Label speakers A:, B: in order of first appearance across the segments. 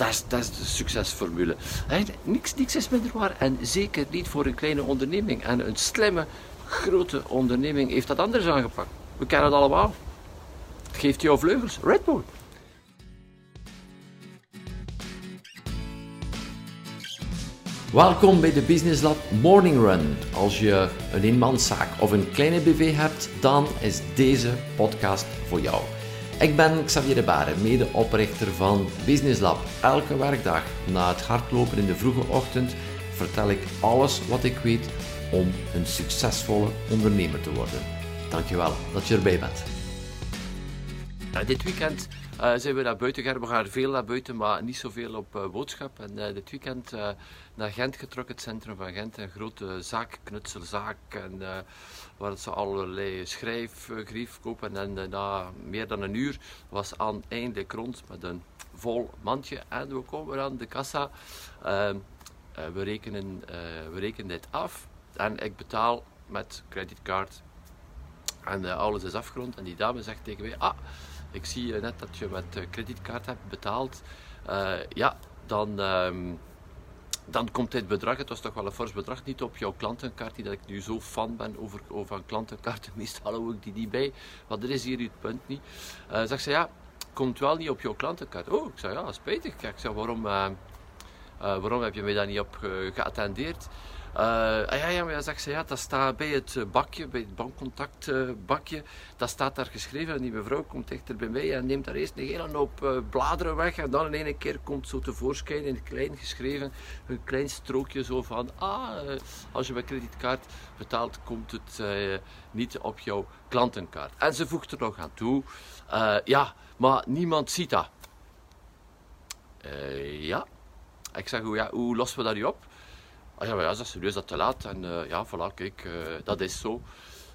A: dat is, dat de succesformule. niks, niks is minder waar. En zeker niet voor een kleine onderneming. En een slimme, grote onderneming heeft dat anders aangepakt. We kennen het allemaal. Geeft jou vleugels. Red Bull. Welkom bij de Business Lab Morning Run. Als je een eenmanszaak of een kleine BV hebt, dan is deze podcast voor jou. Ik ben Xavier de Baren, medeoprichter van Business Lab. Elke werkdag na het hardlopen in de vroege ochtend vertel ik alles wat ik weet om een succesvolle ondernemer te worden. Dankjewel dat je erbij bent. dit weekend zijn we naar buiten gegaan. We gaan veel naar buiten, maar niet zoveel op uh, boodschap. En uh, dit weekend naar Gent getrokken, het centrum van Gent. Een grote zaak, knutselzaak. En, waar ze allerlei schrijfgrief kopen. En na meer dan een uur was aan eindelijk rond met een vol mandje. En we komen aan de kassa. Ehm, we, rekenen, we rekenen dit af. En ik betaal met creditcard. En alles is afgerond. En die dame zegt tegen mij: Ah, ik zie net dat je met kredietkaart hebt betaald. Uh, ja, dan, um, dan komt dit bedrag, het was toch wel een fors bedrag, niet op jouw klantenkaart, die dat ik nu zo fan ben over, over een klantenkaarten. Meestal hou ik die niet bij, want er is hier het punt niet. Uh, zegt ze, ja, komt wel niet op jouw klantenkaart. Oh, ik zei, ja, spijtig. Ik zei, waarom, waarom heb je mij daar niet op geattendeerd? Uh, ja, ja, maar zegt ze, ja, dat staat bij het eh, bakje, bij het bankcontactbakje. Dat staat daar geschreven. En die mevrouw komt dichter bij mij en neemt daar eerst een hele hoop uh, bladeren weg. En dan in één keer komt zo tevoorschijn in het klein geschreven, een klein strookje zo van, ah, als je met kredietkaart betaalt, komt het niet op jouw klantenkaart. En ze voegt er nog aan toe, ja, maar niemand ziet dat. ja. Ik zeg, ja, hoe lossen we dat nu op? Ah ja, maar ja, dat is serieus dat te laat. En uh, ja, voilà, kijk, uh, dat is zo.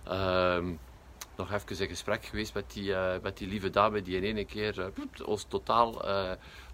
A: Uh, nog even in gesprek geweest met die, uh, met die lieve dame die in één keer ons totaal,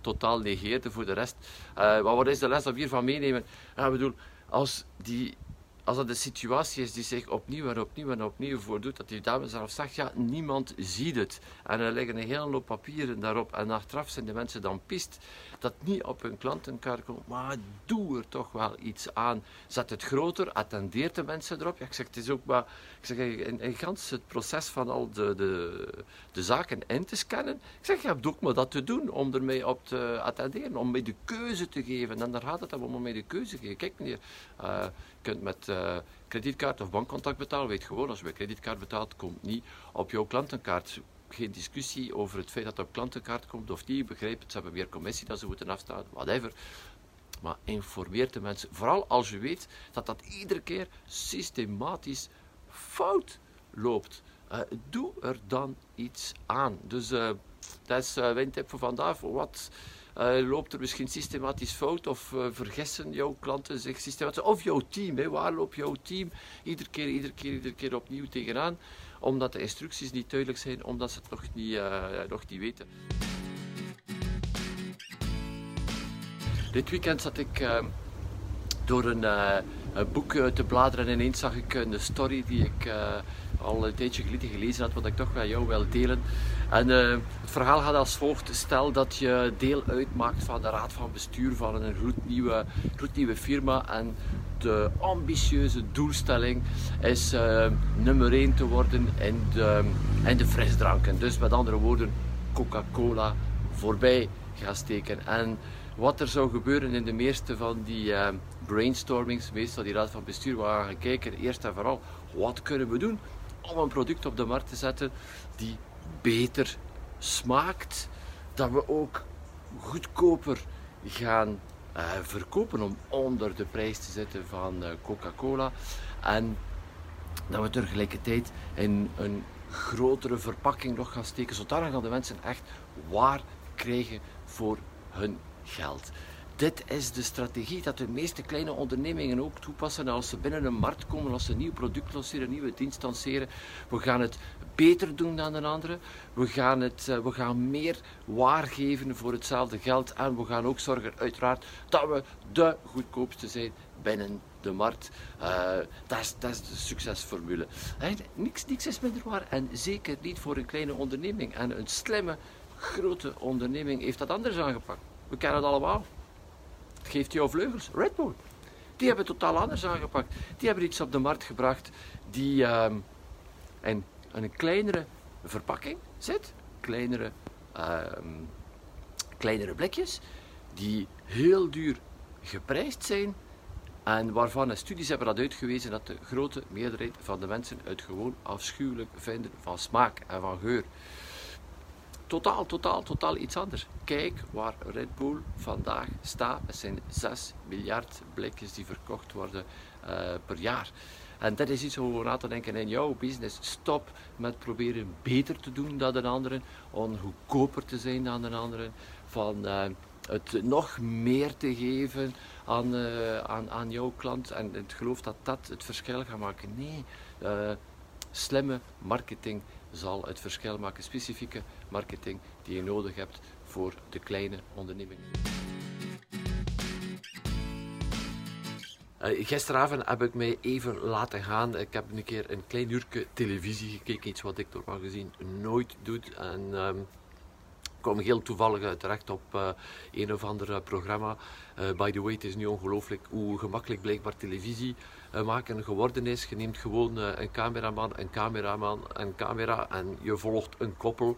A: totaal negeerde voor de rest. maar wat is de les dat we hiervan meenemen? Ja, ik bedoel, als die als dat de situatie is die zich opnieuw en opnieuw en opnieuw voordoet, dat die dame zelf zegt, ja, niemand ziet het. En er liggen een hele hoop papieren daarop. En achteraf zijn de mensen dan pist dat niet op hun klantenkaart komt. Maar doe er toch wel iets aan. Zet het groter, attendeer de mensen erop. Ja, ik zeg, het is ook maar, ik zeg, in, in het proces van al de, de, de zaken in te scannen. Ik zeg, je hebt ook maar dat te doen om ermee op te attenderen, om mij de keuze te geven. En daar gaat het om, om mij de keuze te geven. Kijk meneer, je kunt met uh, kredietkaart of bankcontact betalen. Weet gewoon, als je met kredietkaart betaalt, komt niet op jouw klantenkaart. Geen discussie over het feit dat op klantenkaart komt of niet. Begrijp het, ze hebben meer commissie dat ze moeten afstaan, whatever. Maar informeer de mensen, vooral als je weet dat dat iedere keer systematisch fout loopt. Uh, doe er dan iets aan. Dus uh, dat is mijn tip voor vandaag. Wat uh, loopt er misschien systematisch fout of uh, vergissen jouw klanten zich systematisch? Of jouw team, hè? waar loopt jouw team iedere keer, iedere keer, iedere keer opnieuw tegenaan? Omdat de instructies niet duidelijk zijn, omdat ze het nog niet, nog niet weten. Dit weekend zat ik door een, boek te bladeren en ineens zag ik een story die ik al een tijdje geleden gelezen had, wat ik toch met jou wil delen. En uh, het verhaal gaat als volgt. Stel dat je deel uitmaakt van de raad van bestuur van een gloednieuwe, gloednieuwe firma en de ambitieuze doelstelling is uh, nummer 1 te worden in de, in de frisdranken. Dus met andere woorden, Coca-Cola voorbij gaan steken. En wat er zou gebeuren in de meeste van die uh, brainstormings, meestal die raad van bestuur, we gaan kijken, eerst en vooral, wat kunnen we doen om een product op de markt te zetten die beter smaakt, dat we ook goedkoper gaan uh, verkopen om onder de prijs te zetten van uh, Coca-Cola. En dat we tegelijkertijd in een grotere verpakking nog gaan steken, zodat de mensen echt waar krijgen voor hun geld. Dit is de strategie dat de meeste kleine ondernemingen ook toepassen als ze binnen een markt komen, als ze een nieuw product lanceren, een nieuwe dienst lanceren. We gaan het beter doen dan een andere. We gaan, het, eh, we gaan meer waargeven voor hetzelfde geld. En we gaan ook zorgen, uiteraard, dat we de goedkoopste zijn binnen de markt. Uh, dat, is, dat de succesformule. niks, niks is minder waar. En zeker niet voor een kleine onderneming. En een slimme, grote onderneming heeft dat anders aangepakt. we kennen het allemaal. Het geeft jou vleugels. Red Bull. Die hebben totaal anders aangepakt. Die hebben iets op de markt gebracht die in een kleinere verpakking zit. Kleinere, ehm, kleinere blikjes. Die heel duur geprijsd zijn. En waarvan studies hebben dat uitgewezen dat de grote meerderheid van de mensen het gewoon afschuwelijk vinden van smaak en van geur. Totaal, totaal, totaal iets anders. Kijk waar Red Bull vandaag staat. Het zijn 6 miljard blikjes die verkocht worden uh, per jaar. En dat is iets over na te denken in jouw business. Stop met proberen beter te doen dan de anderen, om goedkoper te zijn dan de anderen, van uh, het nog meer te geven aan, uh, aan, aan jouw klant. En ik geloof dat dat het verschil gaat maken. Nee, slimme marketing zal het verschil maken. Specifieke marketing die je nodig hebt voor de kleine onderneming. Uh, gisteravond heb ik mij even laten gaan. Ik heb een keer een klein uurtje televisie gekeken. Iets wat ik normaal gezien nooit doe. En um, kwam heel toevallig terecht op uh, een of ander programma. Uh, by the way, het is nu ongelooflijk hoe gemakkelijk blijkbaar televisie maken geworden is. Je neemt gewoon een cameraman, een cameraman, een camera en je volgt een koppel.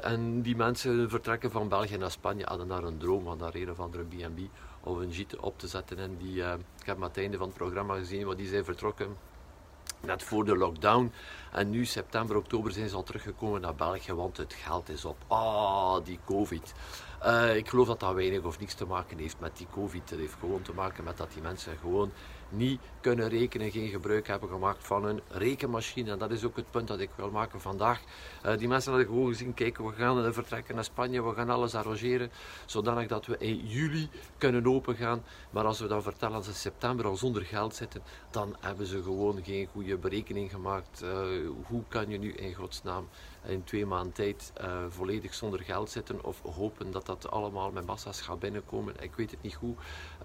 A: en die mensen vertrekken van België naar Spanje, hadden daar een droom van daar een of andere B&B of een jeet op te zetten. En die, ik heb aan het einde van het programma gezien, wat die zijn vertrokken net voor de lockdown. En nu, september, oktober, zijn ze al teruggekomen naar België, want het geld is op. Ah, die COVID. Uh, ik geloof dat dat weinig of niks te maken heeft met die COVID. Het heeft gewoon te maken met dat die mensen gewoon niet kunnen rekenen, geen gebruik hebben gemaakt van een rekenmachine. En dat is ook het punt dat ik wil maken vandaag. Uh, die mensen hadden gewoon gezien, kijken, we gaan vertrekken naar Spanje, we gaan alles arrangeren, zodanig dat we in juli kunnen opengaan. Maar als we dan vertellen dat ze in september al zonder geld zitten, dan hebben ze gewoon geen goede berekening gemaakt. Uh, hoe kan je nu in godsnaam in twee maanden tijd uh, volledig zonder geld zitten of hopen dat dat allemaal met massa's gaat binnenkomen. Ik weet het niet goed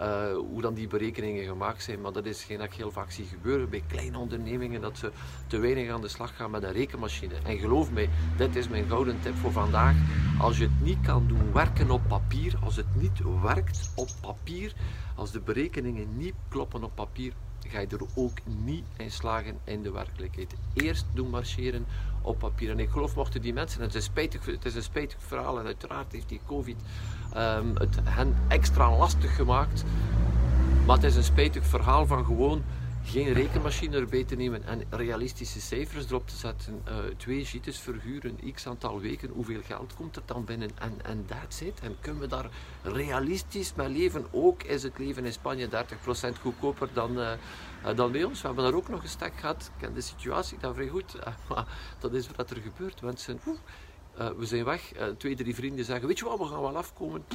A: uh, hoe dan die berekeningen gemaakt zijn, maar dat is geen dat ik heel vaak zie gebeuren bij kleine ondernemingen dat ze te weinig aan de slag gaan met een rekenmachine. En geloof mij, dit is mijn gouden tip voor vandaag. Als je het niet kan doen werken op papier, als het niet werkt op papier, als de berekeningen niet kloppen op papier, ga je er ook niet in slagen in de werkelijkheid. Eerst doen marcheren op papier. En ik geloof mochten die mensen, het is, spijtig, het is een spijtig verhaal en uiteraard heeft die COVID um, het hen extra lastig gemaakt. Maar het is een spijtig verhaal van gewoon geen rekenmachine erbij te nemen en realistische cijfers erop te zetten. Uh, twee gites verhuren, x aantal weken, hoeveel geld komt er dan binnen? En, en that's. En kunnen we daar realistisch mee leven? Ook is het leven in Spanje 30% goedkoper dan, uh, dan bij ons. We hebben daar ook nog een stek gehad. Ik ken de situatie daar vrij goed. Maar dat is wat er gebeurt. Mensen, we zijn weg. twee, drie vrienden zeggen, weet je wat, we gaan wel afkomen.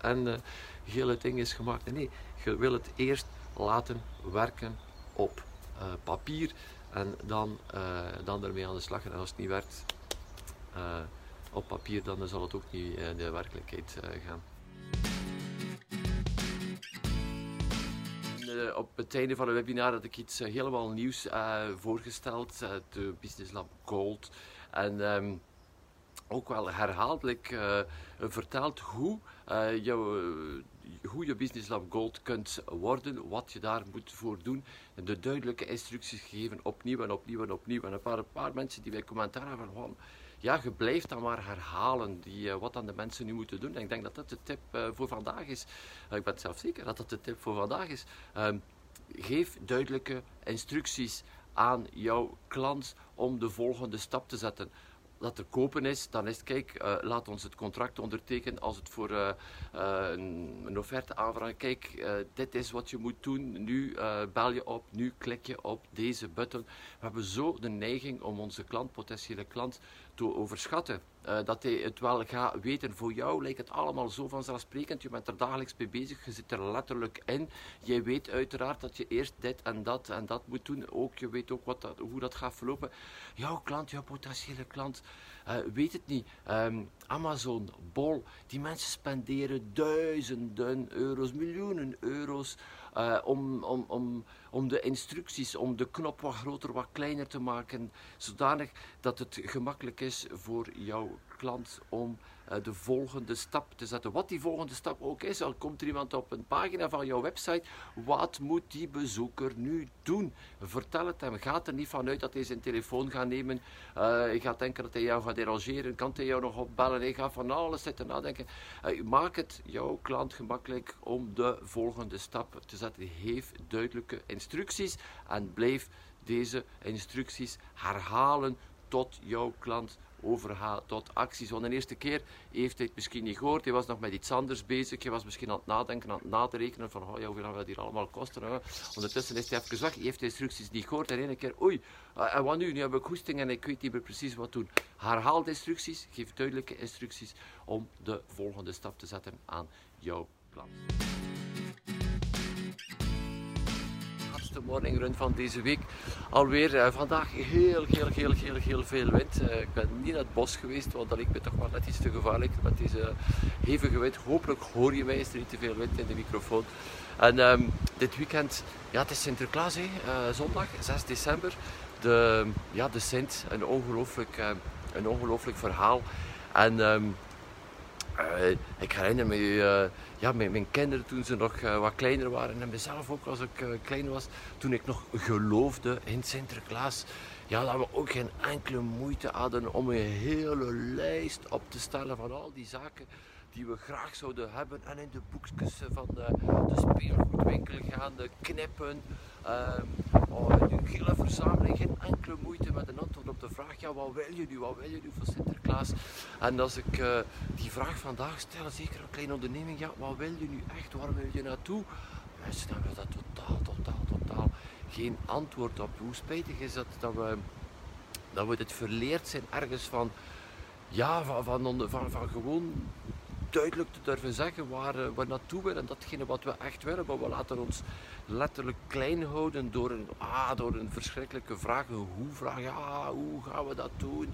A: En uh, heel ding is gemaakt. Nee, je wil het eerst laten werken op uh, papier en dan, uh, dan ermee aan de slag. En als het niet werkt uh, op papier, dan zal het ook niet in de werkelijkheid gaan. op het einde van het webinar had ik iets helemaal nieuws voorgesteld, de Business Lab Gold. En um, ook wel herhaaldelijk verteld hoe jouw hoe je Business Lab Gold kunt worden, wat je daar moet voor doen. En de duidelijke instructies gegeven, opnieuw en opnieuw en opnieuw. En een paar, een paar mensen die bij commentaar hebben van, ja, je blijft dan maar herhalen die, uh, wat dan de mensen nu moeten doen. En ik denk dat dat de tip uh, voor vandaag is. Uh, ik ben zelf zeker dat dat de tip voor vandaag is. Ehm, geef duidelijke instructies aan jouw klant om de volgende stap te zetten dat er kopen is, dan is het, kijk, uh, laat ons het contract ondertekenen als het voor uh, uh, een, een, offerte aanvragen. Kijk, dit is wat je moet doen. Nu bel je op, nu klik je op deze button. We hebben zo de neiging om onze klant, potentiële klant, te overschatten. Uh, dat hij het wel gaat weten. Voor jou lijkt het allemaal zo vanzelfsprekend. Je bent er dagelijks mee bezig. Je zit er letterlijk in. Je weet uiteraard dat je eerst dit en dat en dat moet doen. Ook, je weet ook wat dat, hoe dat gaat verlopen. Jouw klant, jouw potentiële klant, uh, weet het niet. Um, Amazon, Bol, die mensen spenderen duizenden euro's, miljoenen euro's uh, om, om, om, om de instructies, om de knop wat groter, wat kleiner te maken, zodanig dat het gemakkelijk is voor jouw klant om eh, de volgende stap te zetten. Wat die volgende stap ook is, al komt er iemand op een pagina van jouw website, wat moet die bezoeker nu doen? Vertel het hem. Gaat er niet vanuit dat hij zijn telefoon gaat nemen. Hij gaat denken dat hij jou gaat derangeren. Kan hij jou nog opbellen? Hij gaat van alles zitten nadenken. Uh, maak het jouw klant gemakkelijk om de volgende stap te zetten. Geef duidelijke instructies en blijf deze instructies herhalen tot jouw klant overgaat tot acties. Want de eerste keer heeft hij het misschien niet gehoord. Hij was nog met iets anders bezig. Hij was misschien aan het nadenken, aan het nadenken van oh, ja, hoeveel dat hier allemaal kosten. Ondertussen is hij even weg. Hij heeft de instructies niet gehoord. En één keer, oei, eh, en wat nu? Nu heb ik hoesting en ik weet niet meer precies wat doen. Herhaal de instructies, geef duidelijke instructies om de volgende stap te zetten aan jouw plan. De morning run van deze week. Alweer uh, vandaag heel, heel, heel, heel, heel veel wind. Uh, ik ben niet naar het bos geweest, want dat lijkt me toch wel net iets te gevaarlijk met deze hevige wind. Hopelijk hoor je mij, is er niet te veel wind in de microfoon. En um, dit weekend, ja het is Sinterklaas, hè, uh, zondag 6 december. De, ja, de Sint, een ongelooflijk, een ongelooflijk verhaal. En um, uh, ik herinner me, uh, ja, mijn, mijn, kinderen toen ze nog uh, wat kleiner waren en mezelf ook als ik klein was, toen ik nog geloofde in Sinterklaas, ja, dat we ook geen enkele moeite hadden om een hele lijst op te stellen van al die zaken die we graag zouden hebben en in de boekjes van de, de speelgoedwinkel gaan knippen. Oh, een hele verzameling, geen enkele moeite met een antwoord op de vraag, ja, wat wil je nu, wat wil je nu voor Sinterklaas? En als ik uh, die vraag vandaag stel, zeker een kleine onderneming, ja, wat wil je nu echt, waar wil je naartoe? Mensen hebben dat totaal, totaal, totaal geen antwoord op. Hoe spijtig is dat dat we, dat we dit verleerd zijn ergens van, ja, van, van, van, van gewoon duidelijk te durven zeggen waar we eh, naartoe willen en datgene wat we echt willen. Maar we laten ons letterlijk klein houden door een, ah, door een verschrikkelijke vraag. Een hoe-vraag. Ja, hoe gaan we dat doen?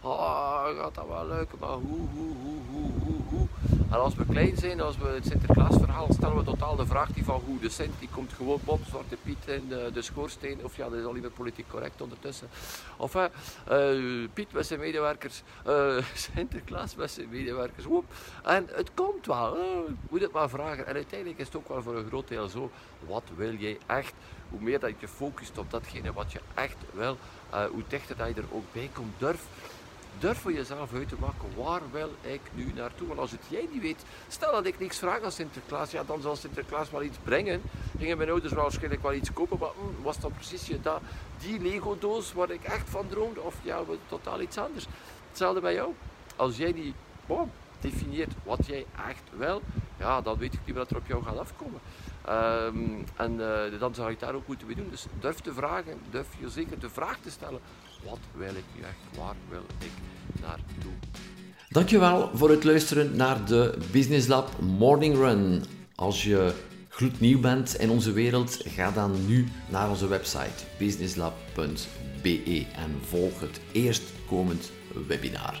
A: Ah, gaat dat wel lukken? Maar hoe, hoe, hoe, hoe, hoe, hoe? En als we klein zijn, als we het Sinterklaasverhaal, stellen we totaal de vraag die van hoe. De Sint die komt gewoon op, Zwarte Piet in de, de schoorsteen. Of ja, dat is al niet meer politiek correct ondertussen. Of uh, Piet met zijn medewerkers, Sinterklaas met zijn medewerkers. En het komt wel, uh, moet het maar vragen. En uiteindelijk is het ook wel voor een groot deel zo. Wat wil jij echt? Hoe meer dat je focust op datgene wat je echt wil, uh, hoe dichter dat je er ook bij komt. Durf durf voor jezelf uit te maken, waar wil ik nu naartoe? Want als het jij niet weet, stel dat ik niks vraag aan Sinterklaas, ja, dan zal Sinterklaas wel iets brengen. Gingen mijn ouders waarschijnlijk wel iets kopen, maar hm, was dat precies dat, die Lego-doos waar ik echt van droomde? Of ja, totaal iets anders. Hetzelfde bij jou. Als jij die definieert wat jij echt wil, ja, dan weet ik niet wat er op jou gaat afkomen. Um, en uh, dan zou ik daar ook moeten mee doen. Dus durf te vragen, durf je zeker de vraag te stellen: wat wil ik nu echt? Waar wil ik naartoe? Dankjewel voor het luisteren naar de Business Lab Morning Run. Als je gloednieuw bent in onze wereld, ga dan nu naar onze website businesslab.be en volg het eerstkomend webinar.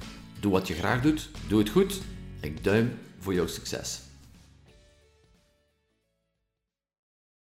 A: Doe wat je graag doet, doe het goed. Ik duim voor jouw succes.